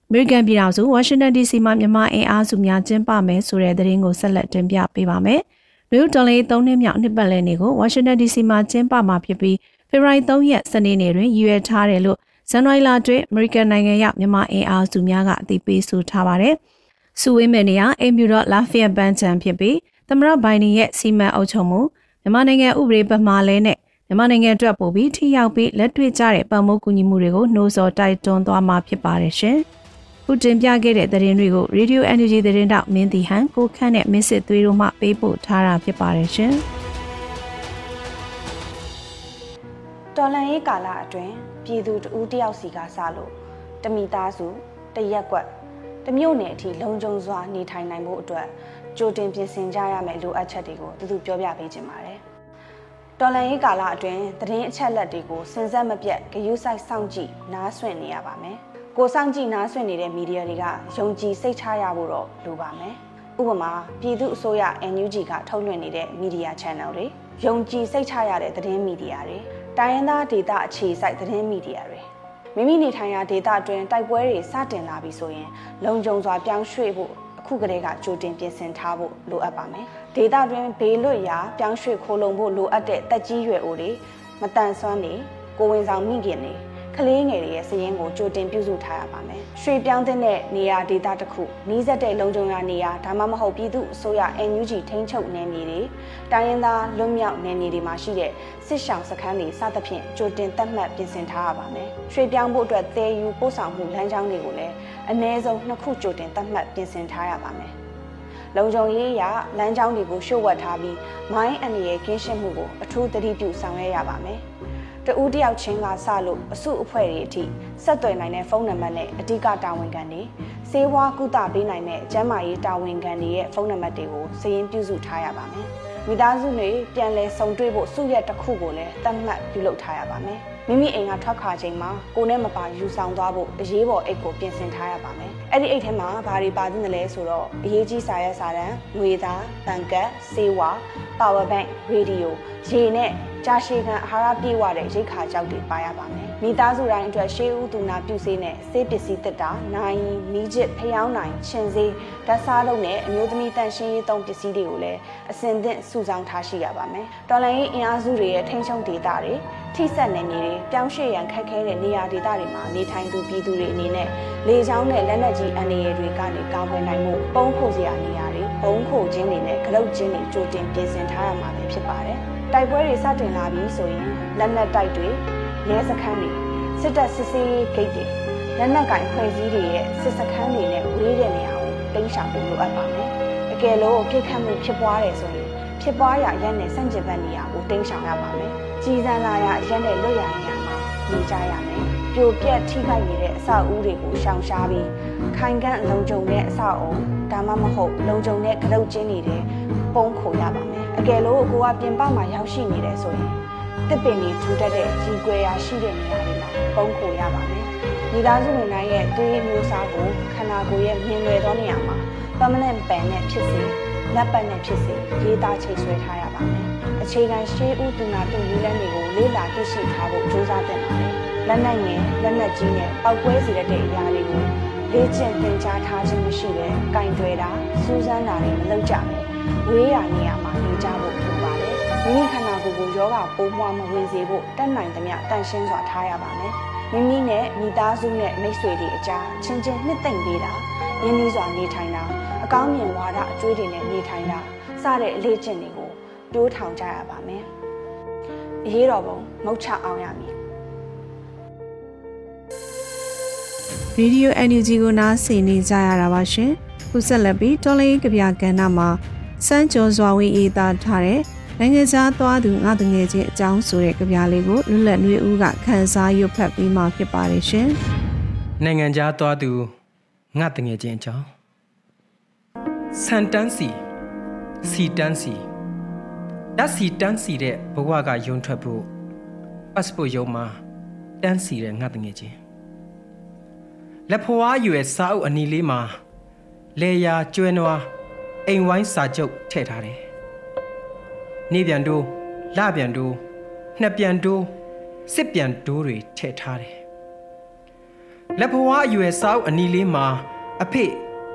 အမေရိကန်ပြည်ထောင်စုဝါရှင်တန် DC မှာမြန်မာအင်အားစုများကျင်းပမယ်ဆိုတဲ့သတင်းကိုဆက်လက်တင်ပြပေးပါမယ်။မြို့တော်လေးသုံးနှစ်မြောက်နှစ်ပတ်လည်နေ့ကိုဝါရှင်တန် DC မှာကျင်းပမှာဖြစ်ပြီးဖေဖော်ဝါရီ3ရက်စနေနေ့တွင်ရည်ရွယ်ထားတယ်လို့ဇန်နဝါရီလအတွင်းအမေရိကန်နိုင်ငံရောက်မြန်မာအင်အားစုများကအသိပေးဆိုထားပါတယ်။စုဝေးမယ်နေရာအိမ်မြူတော့လာဖီယက်ဘန်ချန်ဖြစ်ပြီးသမရဘိုင်နီရဲ့စီမံအုပ်ချုပ်မှု မြန်မာနိုင်ငံဥပဒေပမာလဲနဲ့မြန်မာနိုင်ငံအတွက်ပို့ပြီးထိရောက်ပြီးလက်တွေ့ကျတဲ့ပတ်မိုးကူညီမှုတွေကိုနှိုးဆော်တိုက်တွန်းသွားမှာဖြစ်ပါတယ်ရှင်။ခုတင်ပြခဲ့တဲ့သတင်းတွေကို Radio Energy သတင်းတောက်မင်းတီဟန်ကိုခန့်နဲ့မစ်စစ်သွေးတို့မှပေးပို့ထားတာဖြစ်ပါတယ်ရှင်။တော်လန်ရေးကာလအတွင်းပြည်သူတဦးတယောက်စီကစလို့တမိသားစုတရက်ကွက်တမျိုးနယ်အထိလုံခြုံစွာနေထိုင်နိုင်ဖို့အတွက် ကြိုတင်ပြင်ဆင်ကြရမယ့်လိုအပ်ချက်တွေကိုသူသူပြောပြပေးခြင်းပါတယ်။တော်လန်ရေးကာလအတွင်းသတင်းအချက်အလက်တွေကိုစင်စက်မပြတ်ဂရုစိုက်စောင့်ကြည့်နားဆွင့်နေရပါမယ်။ကိုစောင့်ကြည့်နားဆွင့်နေတဲ့မီဒီယာတွေကယုံကြည်စိတ်ချရဖို့တော့လိုပါမယ်။ဥပမာပြည်သူအစိုးရ NUG ကထုတ်လွှင့်နေတဲ့မီဒီယာ channel တွေယုံကြည်စိတ်ချရတဲ့သတင်းမီဒီယာတွေတိုင်းရင်းသားဒေသအခြေစိုက်သတင်းမီဒီယာတွေမိမိနေထိုင်ရာဒေသအတွင်းတိုက်ပွဲတွေစတင်လာပြီဆိုရင်လုံခြုံစွာပြောင်းရွှေ့ဖို့အ ခုကတည်းကကြိုတင်ပြင်ဆင်ထားဖို့လိုအပ်ပါမယ်။ဒေသတွင်းဘေးလွတ်ရာပြောင်းရွှေ့ခိုးလုံဖို့လိုအပ်တဲ့တက်ကြီးရွယ်အိုတွေမတန်ဆွမ်းနေကိုဝင်ဆောင်မိခင်တွေ ကလေးငယ်တွေရဲ့စည်ရင်းကိုကြိုတင်ပြုစုထားရပါမယ်။ရွှေပြောင်းတဲ့နေရာဒေသတစ်ခုနီးစပ်တဲ့လုံခြုံရာနေရာဒါမှမဟုတ်ပြည်သူအစိုးရ NUG ထိန်းချုပ်နယ်မြေတွေတိုင်းရင်းသားလွတ်မြောက်နယ်မြေတွေမှာရှိတဲ့စစ်ရှောင်စခန်းတွေစသဖြင့်ကြိုတင်သတ်မှတ်ပြင်ဆင်ထားရပါမယ်။ရွှေပြောင်းဖို့အတွက်သယ်ယူပို့ဆောင်မှုလမ်းကြောင်းတွေကိုလည်းအနည်းဆုံးနှစ်ခုကြိုတင်သတ်မှတ်ပြင်ဆင်ထားရပါမယ်။လုံခြုံရေးအရလမ်းကြောင်းတွေကိုရှုပ်ဝတ်ထားပြီးမိုင်းအန္တရာယ်ကင်းရှင်းမှုကိုအထူးသတိပြုဆောင်ရွက်ရပါမယ်။ တဦးတယောက်ချင်းကစလို့အစုအဖွဲ့တွေအထိဆက်သွယ်နိုင်တဲ့ဖုန်းနံပါတ်နဲ့အဓိကတာဝန်ခံတွေစေဝါကုသပေးနိုင်တဲ့ကျန်းမာရေးတာဝန်ခံတွေရဲ့ဖုန်းနံပါတ်တွေကိုစာရင်းပြုစုထားရပါမယ်။မိသားစုတွေပြန်လည်ဆုံတွေ့ဖို့စုရက်တစ်ခုကိုလည်းသတ်မှတ်ပြုလုပ်ထားရပါမယ်။မိမိအိမ်ကထွက်ခါချိန်မှာကိုနဲ့မပါယူဆောင်သွားဖို့အရေးပေါ်အိတ်ကိုပြင်ဆင်ထားရပါမယ်။အဲ့ဒီအိတ်ထဲမှာဘာတွေပါသင့်တယ်လဲဆိုတော့အရေးကြီးစာရွက်စာတမ်း၊ငွေသား၊ဘဏ်ကတ်၊စေဝါ၊ပါဝါဘန့်၊ရေဒီယို၊ရေနဲ့ ကြာရှည်ခံအာဟာရပြည့်ဝတဲ့ရိတ်ခါကြောက်တွေပါရပါမယ်။မိသားစုတိုင်းအတွက်ရှေးဦးသူနာပြုစေးနဲ့ဆေးပစ္စည်းတက်တာ၊နိုင်မီးချစ်ဖျောင်းနိုင်ခြင်စေးဓာတ်စားလုံးနဲ့အမျိုးသမီးတန်ရှင်းရေးသုံးပစ္စည်းတွေကိုလည်းအစင်သင့်စုဆောင်းထားရှိရပါမယ်။တော်လိုင်းရေးအင်အားစုတွေရဲ့ထိန်းချုပ်ဒေသတွေထိစက်နယ်မြေတွေပြောင်းရွှေ့ရန်ခက်ခဲတဲ့နေရာဒေသတွေမှာနေထိုင်သူပြည်သူတွေအနေနဲ့လေကြောင်းနဲ့လက်နက်ကြီးအန္တရာယ်တွေကနေကာကွယ်နိုင်မှုပုံခိုစရာနေရာတွေဘုံခိုခြင်းတွေနဲ့ကလုတ်ခြင်းတွေကြိုတင်ပြင်ဆင်ထားရမှာပဲဖြစ်ပါတယ်။ တိုက်ပွဲတွေစတင်လာပြီဆိုရင်လက်နက်တိုက်တွေရဲစခန်းတွေစစ်တပ်စစ်ဆေးရေးဂိတ်တွေလက်နက်ကင်ဖွဲ့စည်းတွေရဲ့စစ်စခန်းတွေနဲ့ဝေးတဲ့နေရာကိုတိမ်းရှောင်ဖို့လိုအပ်ပါမယ်။အကယ်လို့ပြစ်ခတ်မှုဖြစ်ပွားတယ်ဆိုရင်ဖြစ်ပွားရာရက်နဲ့စန့်ကျင်ဘက်နေရာကိုတိမ်းရှောင်ရပါမယ်။ကြီးစံလာရာရက်နဲ့လွတ်ရာနေရာမှာနေကြရမယ်။ပြိုပြက်ထိခိုက်နေတဲ့အဆောက်အဦတွေကိုရှောင်ရှားပြီးခိုင်ခန့်လုံခြုံတဲ့အဆောက်အဦဒါမှမဟုတ်လုံခြုံတဲ့ကရုတ်ကျင်းတွေ ပုံခိုရပါမယ်အကယ်လို့ကိုကပြင်ပမှာရောက်ရှိနေတယ်ဆိုရင်တစ်ပင်တွေထူထပ်တဲ့ကြီးကွယ်ရာရှိတဲ့နေရာတွေမှာပုံခိုရပါမယ်မိသားစုဝင်တိုင်းရဲ့သွေးမျိုးစားကိုခန္ဓာကိုယ်ရဲ့မြင်လွယ်သောနေရာမှာ permanent pen နဲ့ဖြစ်စေလက်ပတ်နဲ့ဖြစ်စေရေးသားချိတ်ဆွဲထားရပါမယ်အခြေခံရှေးဥတူနာတူနည်းလမ်းတွေကိုလေ့လာသိရှိထားဖို့ကြိုးစားသင့်ပါတယ်လက်နက်ငယ်လက်နက်ကြီးနဲ့ပောက်ကွဲစေတဲ့အရာတွေကိုလေ့ကျင့်သင်ကြားထားခြင်းမရှိဘဲကင်တွယ်တာစူးစမ်းတာတွေမလုပ်ကြဘူး ဝေးရာနေရာမှာနေကြဖို့လိုပါတယ်။မိမိခန္ဓာကိုယ်ကိုယောဂပိုးမွှားမဝင်စေဖို့တတ်နိုင်သမျှတန်ရှင်းစွာထားရပါမယ်။မိမိနဲ့မိသားစုနဲ့မိတ်ဆွေတွေအကြားချင်းချင်းနှစ်သိမ့်ပေးတာရင်းနှီးစွာနေထိုင်တာအကောင်းမြင်ဝါဒအကျွေးတွေနဲ့နေထိုင်တာစတဲ့အလေးကျင့်တွေကိုတိုးထောင်ကြရပါမယ်။အရေးတော်ပုံမုတ်ချအောင်ရမည်ဗီဒီယို NUG ကိုနားဆင်နေကြရတာပါရှင်။ခုဆက်လက်ပြီးတော်လေးကဗျာကဏ္ဍမှာ စမ်းကျော်စွာဝေးအေးသားထားတဲ့နိုင်ငံခြားသွားသူငါတငယ်ချင်းအကြောင်းဆိုတဲ့ကြပြလေးကိုလွတ်လပ်နှွေဦးကခန်းစားရွတ်ဖတ်ပြီးမှဖြစ်ပါတယ်ရှင်။နိုင်ငံခြားသွားသူငါတငယ်ချင်းအကြောင်းစန်တန်းစီစီတန်းစီဓာတ်စီတန်းစီတဲ့ဘဝကယုံထွက်ဖို့ပတ်စပို့ရုံမှာတန်းစီတဲ့ငါတငယ်ချင်းလက်ဖွားရွယ်စာအုပ်အနီလေးမှာလေယာကျွဲနွား အိမ်ဝိုင်းစာချုပ်ထည့်ထားတယ်။နေပြန်တိုးလပြန်တိုးနှစ်ပြန်တိုးစစ်ပြန်တိုးတွေထည့်ထားတယ်။လက်ဖွားအရွယ်စာအုပ်အနီလေးမှာအဖေ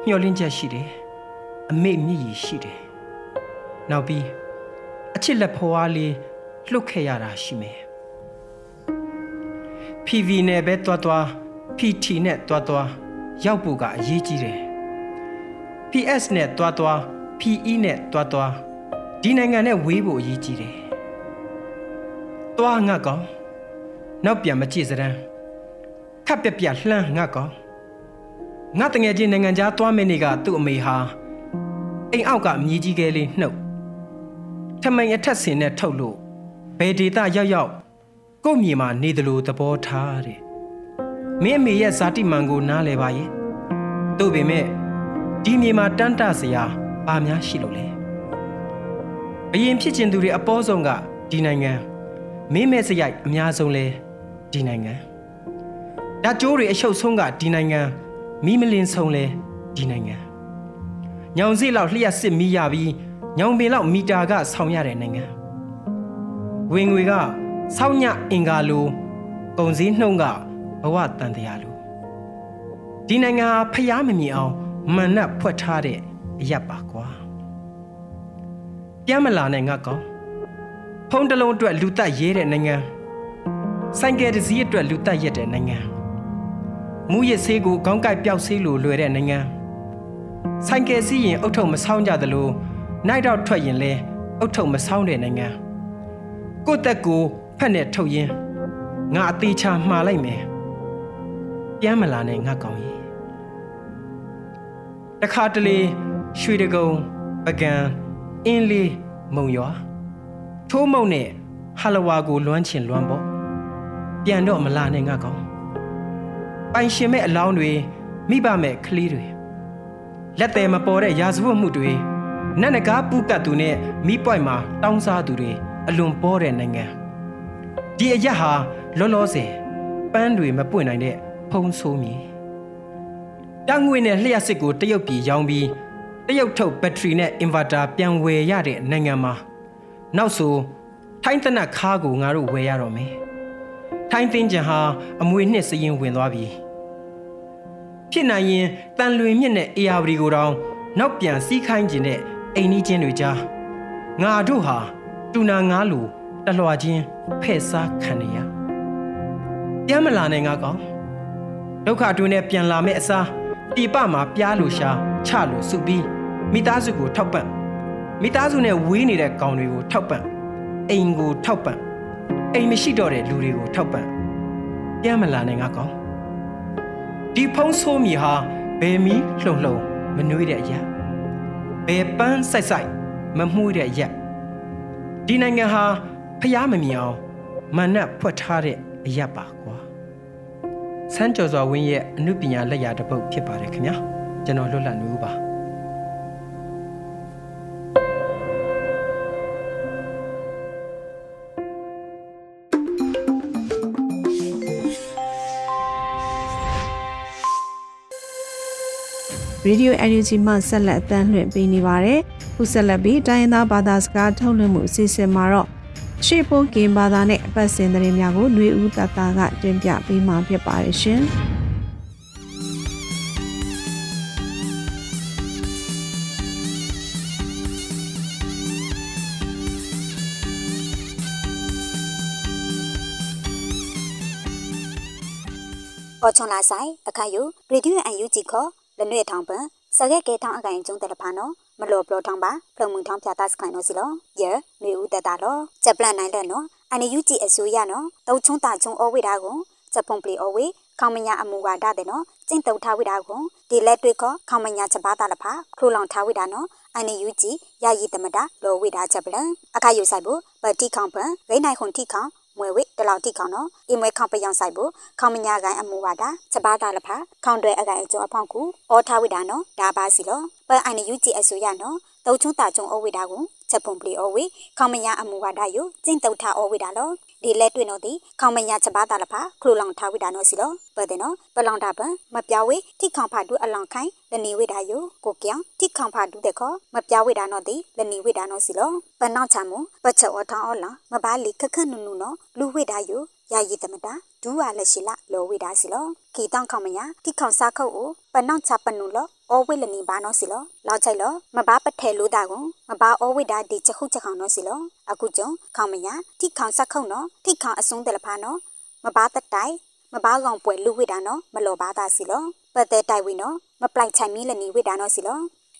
ညှော်လင်းချက်ရှိတယ်။အမေမြည်ရည်ရှိတယ်။နောက်ပြီးအချစ်လက်ဖွားလေးလှုပ်ခဲ့ရတာရှိမယ်။ PV နဲ့ပဲတွားတွား PT နဲ့တွားတွားရောက်ဖို့ကအရေးကြီးတယ် PS နဲ့တွားတွား PE နဲ့တွားတွားဒီနိုင်ငံနဲ့ဝေးဖို့အရေးကြီးတယ်။တွားငတ်ကောင်နောက်ပြန်မကြည့်စရန်ခပ်ပြပြလှမ်းငတ်ကောင်ငါတငယ်ချင်းနိုင်ငံသားတွားမယ့်နေ့ကသူ့အမေဟာအိမ်အောက်ကမြည်ကြီးကလေးနှုတ်ထမိန်အထက်စင်နဲ့ထုတ်လို့ဘယ်ဒေတာရောက်ရောက်ကို့မြေမှာနေတယ်လို့သဘောထားတဲ့မင်းအမေရဲ့ဇာတိမှန်ကိုနားလဲပါရဲ့တို့ပေမဲ့ ဒီမြေမှာတန်းတစရာဘာများရှိလို့လဲအရင်ဖြစ်ကျင်သူတွေအပေါ်ဆုံးကဒီနိုင်ငံမင်းမဲ့စရိုက်အများဆုံးလဲဒီနိုင်ငံဓာတ်ကြိုးတွေအရှုပ်ဆုံးကဒီနိုင်ငံမိမလင်းဆုံးလဲဒီနိုင်ငံညောင်စိလောက်လျှက်စစ်မိရပြီးညောင်ပင်လောက်မီတာကဆောင်ရတဲ့နိုင်ငံဝင်ငွေကဆောင်းညအင်္ဂါလိုကုံစည်းနှုံးကဘဝတန်တရားလိုဒီနိုင်ငံဟာဖျားမမြင်အောင် မန်နတ်ဖွက်ထားတဲ့အရက်ပါကွာပြန်မလာနဲ့ငါကောင်ဖုံးတလုံးအတွက်လူတက်ရဲတဲ့နိုင်ငံဆိုင်ကယ်တစ်စီးအတွက်လူတက်ရက်တဲ့နိုင်ငံမူရစ်ဆေးကိုခေါင်းကိုက်ပျောက်ဆေးလိုလွယ်တဲ့နိုင်ငံဆိုင်ကယ်စီးရင်အုတ်ထုံမဆောင်းကြသလိုနိုင်တော့ထွက်ရင်လဲအုတ်ထုံမဆောင်းတဲ့နိုင်ငံကိုယ့်တက်ကိုဖက်နဲ့ထုတ်ရင်ငါအသေးချာမှားလိုက်မယ်ပြန်မလာနဲ့ငါကောင်းကြီး တခါတလေရွှေတကုံပကံအင်းလေးမုံရွာထိုးမုံနဲ့ဟာလဝါကိုလွမ်းချင်လွမ်းပေါ့ပြန်တော့မလာနဲ့ငါကောင်းပိုင်ရှင်မဲ့အလောင်းတွေမိဘမဲ့ကလေးတွေလက်တယ်မပေါ်တဲ့ရာဇဝတ်မှုတွေနတ်နဂါပူကတ်သူနဲ့မိပွိုင်မှာတောင်းစားသူတွေအလွန်ပေါ်တဲ့နိုင်ငံဒီအရက်ဟာလောလောဆယ်ပန်းတွေမပွင့်နိုင်တဲ့ဖုံးဆိုးမြေ တငွေနဲ့လျှက်စစ်ကိုတရုတ်ပြည်ရောင်းပြီးတရုတ်ထုတ်ဘက်ထရီနဲ့အင်ဗာတာပြန်ဝယ်ရတဲ့နိုင်ငံမှာနောက်ဆိုထိုင်းတနတ်ခါးကိုငါတို့ဝယ်ရတော့မယ်ထိုင်းတင်းကြံဟာအမွေနှစ်စရင်ဝင်သွားပြီဖြစ်နိုင်ရင်တန်လွင်မြင့်နဲ့အေယာဝတီကိုတောင်နောက်ပြန်စီးခိုင်းခြင်းတဲ့အိမ်နီးချင်းတွေကြားငါတို့ဟာတူနာငါးလူတလွာချင်းဖဲ့စားခံနေရပြန်မလာနိုင်ငါကောင်ဒုက္ခတွင်းနဲ့ပြန်လာမဲ့အစား ပြပမှာပြားလို့ရှာချလို့စုပြီးမိသားစုကိုထောက်ပံ့မိသားစုနဲ့ဝေးနေတဲ့ကောင်တွေကိုထောက်ပံ့အိမ်ကိုထောက်ပံ့အိမ်မရှိတော့တဲ့လူတွေကိုထောက်ပံ့ပြန်မလာနိုင်ငါကောင်ဒီဖုံးဆိုးမြေဟာဘယ်မီလှုံလှုံမနှွေးတဲ့အရာဘယ်ပန်းဆိုင်ဆိုင်မမှုတဲ့အရာဒီနိုင်ငံဟာဖျားမမြင်အောင်မနတ်ဖွက်ထားတဲ့အရာပါကွာ စမ်းကြော်စွာဝင်းရဲ့အမှုပညာလက်ရာတစ်ပုဒ်ဖြစ်ပါတယ်ခင်ဗျာကျွန်တော်လွတ်လပ်နေဦးပါရေဒီယို NUG မှဆက်လက်အသံလွှင့်ပေးနေပါတယ်။ခုဆက်လက်ပြီးတိုင်းရင်းသားဘာသာစကားထုတ်လွှင့်မှုအစီအစဉ်မှာတော့ ရှေ့ဖို့ကင်ဘာသာနဲ့အပတ်စဉ်သတင်းများကိုຫນွေဦးတတာကတင်ပြပေးမှာဖြစ်ပါတယ်ရှင်။။အော်ချွန်လာဆိုင်အခါယူရေဒီယိုအန်ယူဂျီခေါ်လနွေထောင်ပန်စကဲကဲထောင်းအကင်ကျုံတယ်လဖာနော် မလောပလောထောင်းပါဖလုံမှုထောင်းပြတာစခိုင်နော်စီလောယေနေဦးတတာလောချက်ပလန်နိုင်လက်နော်အန်ယူဂျီအစိုးရနော်တုံချုံတာချုံအဝိတာကိုချက်ပုံပလီအဝိခေါမညာအမူဝါဒတဲ့နော်ကျင့်တုံထားဝိတာကိုဒီလက်တွေ့ခေါခေါမညာချက်ပါတာလဖာခလိုလောင်ထားဝိတာနော်အန်ယူဂျီယာယီတမတာလောဝိတာချက်ပလန်အခါယူဆိုင်ဖို့ပတိခေါပန်ဂိနိုင်ခွန်တိခေါ မွေဝိတလောက်တိခေါနော်အီမွေခေါပယောင်ဆိုင်ဖို့ခေါမညာကိုင်အမူဝါဒချက်ပါတာလဖာခေါန်တွေအကိုင်အကျော်အဖောက်ကူအောထားဝိတာနော်ဒါပါစီလောပန်အန်ယူဂျီအစိုးရနော်တုတ်ချုံတာချုံအဝိတာကိုချက်ပုံပလီအဝိခေါမညာအမူဝါဒယကျင့်တုတ်ထားအဝိတာလော ဒီလက်တွေ့နော်ဒီခေါမညာချက်ပါတာလဖာခလိုလောင်ထားဝိတာနော်စီလောပတဲ့နော်ပလောင်တာပန်မပြောင်းဝေတိခေါဖာဒူအလောင်ခိုင်းလနေဝိတာယကိုပြောင်တိခေါဖာဒူတဲ့ခေါမပြောင်းဝိတာနော်ဒီလနေဝိတာနော်စီလောပနောက်ချမပချက်ဝထောင်းအော်လာမပါလီခခနုနုနော်လူဝိတာယ ယာယီတမတာဒူဝါလက်ရှိလာလောဝိတာစီလောခီတောင်းခေါမညာတိခေါစားခုတ်ကိုပနောက်ချပနုလောအောဝိလနီဘာနော်စီလောလောက်ချိုက်လောမဘာပထဲလို့တာကိုမဘာအောဝိတာဒီချက်ခုချက်ခေါနော်စီလောအခုကျုံခေါမညာတိခေါဆက်ခုတ်နော်တိခေါအစုံတယ်လဖာနော်မဘာတတိုင်မဘာကောင်ပွဲလူဝိတာနော်မလောဘာတာစီလောပတ်တဲ့တိုက်ဝိနော်မပလိုက်ချိုင်မီလနီဝိတာနော်စီလော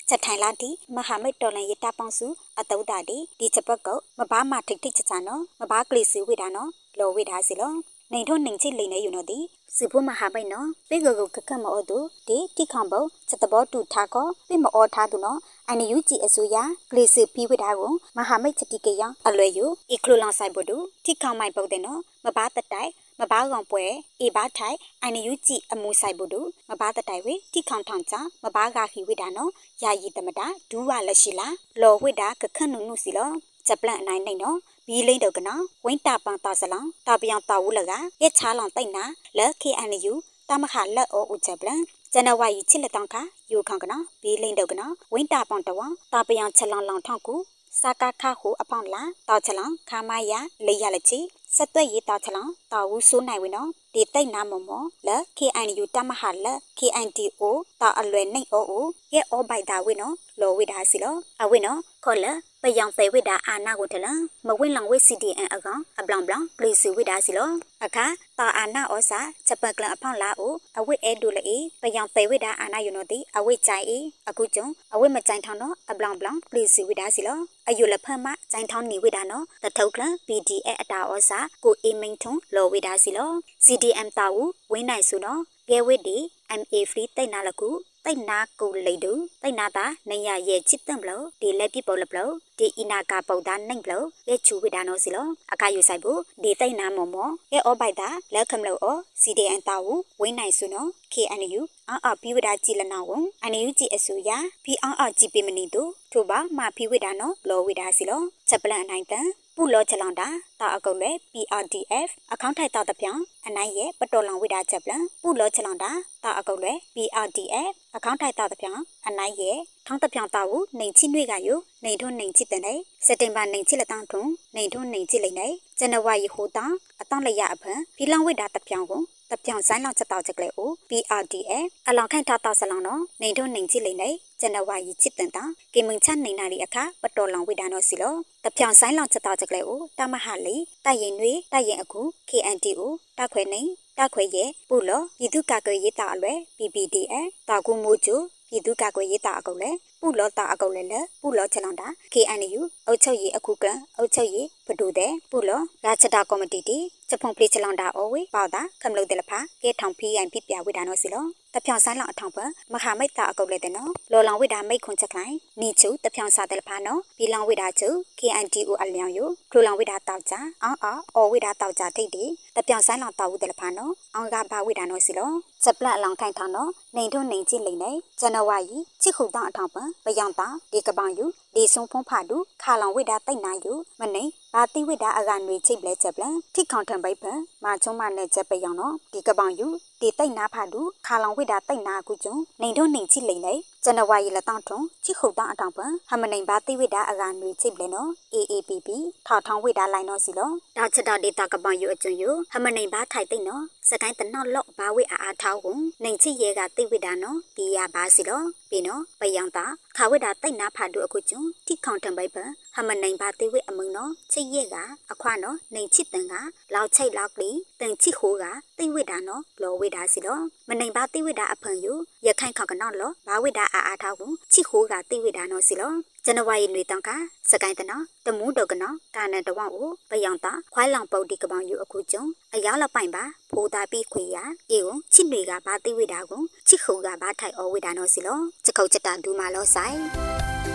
ချက်ထိုင်လာတီမဟာမိတ်တော်လန်ရတာပေါင်းစုအတုဒတီဒီချက်ပတ်ကောမဘာမထိတ်ထိတ်ချချနော်မဘာကလီစီဝိဒါနော် လောဝိဒါစီလောနေထုံနေချိလိန်နေယူနော်ဒီစုဖို့မဟာမိတ်နော်ပေကိုကိုကကမအော်တူဒီတိခေါံဘုတ်ချက်တဘောတူထားကောပေမအော်ထားသူနော်အန်ယူဂျီအစိုးရကလီစီဖီဝိဒါကိုမဟာမိတ်ချက်တိကေယအလွယ်ယူအီကလိုလောင်ဆိုင်ဘတူတိခေါံမိုင်ပုတ်တဲ့နော်မဘာတတိုင်မဘာကောင်ပွဲအေဘာထိုင်အန်ယူကြည့်အမူဆိုင်ဘူးတို့မဘာတတိုင်ဝေတိခေါန်ထောင်ချမဘာကခီဝိတာနော်ယာယီတမတာဒူးဝလက်ရှိလားလော်ဝိတာကခန့်နုနုစီလောချက်ပလန့်အနိုင်နိုင်နော် ဘီလိန်တော့ကနော်ဝင်းတာပန်တာဆလောင်တာပြောင်တာဝူလကရဲ့ချာလောင်တိတ်နာလက်ခေအန်ယူတမခလက်အောဦးချက်ပလန့်ဇန်နဝါရီချစ်လက်တောင်ခယူခေါင်ကနော်ဘီလိန်တော့ကနော်ဝင်းတာပန်တဝတာပြောင်ချက်လောင်လောင်ထောင်ကူစာကာခဟုအပေါင်လာတောက်ချလောင်ခါမယာလေရလက်ချီဆက်သွက်ရေးတောက်ချလောင်တာဝူဆိုးနိုင်ဝင်နော်ဒီတိတ်နာမမောလ KNU တမဟာလ KNDO တာအလွယ်နှိတ်အိုအိုရဲ့အောဘိုက်တာဝင်းနော်လော်ဝိတာစီလောအဝင်းနော်ခေါ်လ ပယောင်သေးဝိတာအာနာကိုတလမဝင်းလောင်ဝိ CDN အကောင်အပလောင်ပလောင်ပလီစီဝိတာစီလောအခါတာအာနာဩစာချက်ပကလအဖောင်းလာအိုအဝိအဲဒူလေပယောင်သေးဝိတာအာနာယူနော်တိအဝိကြိုင်အေအခုကျုံအဝိမကြိုင်ထောင်းနော်အပလောင်ပလောင်ပလီစီဝိတာစီလောအယူလဖတ်မကြိုင်ထောင်းနေဝိတာနော်တထုတ်ကလ PDF အတာဩစာကိုအေမိန်ထုံလော်ဝိတာစီလော CDM တာဝဝင်းနိုင်စုနော်ကဲဝိဒီ MA free တိတ်နာလကူ တိတ်နာကိုလိတူတိတ်နာတာနေရရဲ့ချစ်တံဘလို့ဒီလက်ပြပေါ်လဘလို့ဒီအီနာကာပုတ်တာနိုင်ဘလို့ရဲ့ချူဝိဒါနောစီလောအကယူဆိုင်ဘူးဒီတိတ်နာမော်မော်ရဲ့အောဘိုက်တာလက်ခမလို့အော CDN တာဝဝင်းနိုင်စုနော် KNU အာအပြီးဝဒါကြည်လနာဝအန်ယူကြည်အဆူရဖီအောင်အောင်ကြည်ပေမနီတို့ထို့ပါမဖီဝိဒါနော်လောဝိဒါစီလောချက်ပလန်အနိုင်တန် ပူလောချလောင်တာတာအကုတ်လေ PRDF အကောင့်ထိုက်တာတပြောင်အနိုင်ရဲ့ပတော်လောင်ဝိဒါချက်ပလန်ပူလောချလောင်တာတာအကုတ်လေ PRDF အကောင့်ထိုက်တာတပြောင်အနိုင်ရဲ့ထောင်းတပြောင်တာကိုနေချိနှွေကယိုနေထွန်းနေချိတဲ့နေစက်တင်ဘာနေချိလက်တောင်းထွန်းနေထွန်းနေချိလိမ့်နေဇန်နဝါရီဟိုတောင်းအတောင်းလက်ရအဖန်ဖီလောင်ဝိဒါတပြောင်ကို တပြောင်ဆိုင်လောင်ချက်တောက်ချက်ကလေးကို PRDF အလောင်ခိုင်ထားတာဆလောင်တော့နေထွန်းနေချိလိမ့်နေဇန်နဝါရီချစ်တန်တာကေမင်ချနေနာရီအခါပတော်လောင်ဝိဒါနောစီလောတပြောင်ဆိုင်လောင်ချက်တောက်ချက်ကလေးကိုတမဟာလီတိုက်ရင်တွေတိုက်ရင်အခု KNTO တခွဲနေတခွဲရဲ့ပူလောပြည်သူ့ကာကွယ်ရေးတာအလွယ် PPDF တာကူမိုးကျူပြည်သူ့ကာကွယ်ရေးတာအကုတ်လဲပူလောတာအကုတ်လဲလဲပူလောချလောင်တာ KNU အုတ်ချုပ်ရေးအခုကအုတ်ချုပ်ရေးဘဒုတဲ့ပူလောရာချတာကော်မတီတီချက်ဖုံပလိချလောင်တာအော်ဝေပေါတာခမလုတ်တယ်လဖာကဲထောင်ဖီးရင်ပြပြဝိဒါနောစီလောတပြောင်ဆိုင်လောင်အထောင်ပမဟာမိတ်တာအကုတ်လဲတဲ့နော်လော်လောင်ဝိဒါမိတ်ခွန်ချက်ခိုင်နီချူတပြောင်စာတယ်လဖာနော်ဘီလောင်ဝိဒါချူ KNDO အလျောင်ယိုခလိုလောင်ဝိဒါတောက်ကြအောင်းအော်အော်ဝိဒါတောက်ကြထိတ်တီတပြောင်ဆိုင်လောင်တောက်ဦးတယ်လဖာနော်အောင်ကဘာဝိဒါနောစီလောချက်ပလက်အလောင်ခိုင်ထောင်နော်နေထုံနေကြည့်လိမ့်နေဇန်နဝါရီချစ်ခုတောင်အထောင်ပပယောင်တာဒီကပောင်ယူ ဒီဆုံဖုံးဖာတူခါလောင်ဝိဒါတိတ်နာယူမနေဘာတိဝိဒါအကနွေချိတ်လဲချက်ပလန်ထိခေါင်ထံပိတ်ဖန်မာချုံမနဲ့ချက်ပယောင်နော်ဒီကပောင်ယူ ဒီတိတ်နာဖာတူခါလောင်ဝိဒါတိတ်နာကူကျုံနေထုံနေကြည့်လိမ့်နေဇန်နဝါရီလတောင်ထုံချစ်ခုတောင်အထောင်ပဟမနေဘာတိဝိဒါအကနွေချိတ်လဲနော် AAPP ထောက်ထောင်ဝိဒါလိုက်နော်စီလောဒါချက်တာဒေတာကပောင်ယူအကျုံယူဟမနေဘာထိုက်တိတ်နော်စကိုင်းတနောက်လော့ဘာဝိအာအားထောက်ကိုနေချစ်ရဲကတိဝိဒါနော်ဒီရပါစီလောပြီနော်ပယံတာခါဝိဒါတိတ်နာဖာတူအခုကျုံတိခေါင်ထံပိတ်ပ ဟမနိုင်ပါတိဝိအမုံနော်ချစ်ရဲကအခွနော်နေချစ်တန်ကလောက်ချိတ်လောက်ကလီတန်ချစ်ဟိုးကတိဝိဒါနော်လောဝိဒါစီလောမနိုင်ပါတိဝိဒါအဖန်ယူရခိုင်ခေါကနော်လောဘာဝိဒါအာအားထောက်ကိုချစ်ဟိုးကတိဝိဒါနော်စီလောဇန်နဝါရီနွေတောင်ကစကိုင်းတနော်တမူးတော့ကနော်ကာနန်တဝန့်ကိုပယောင်တာခွိုင်းလောင်ပုတ်ဒီကပောင်ယူအခုကျုံအယောက်လပိုင်ပါဖိုးတာပြီးခွေရအေကိုချစ်တွေကဘာတိဝိတာကိုချစ်ခုံကဘာထိုက်အောဝိတာနော်စီလောချက်ခုတ်ချက်တာဒူမာလောဆိုင်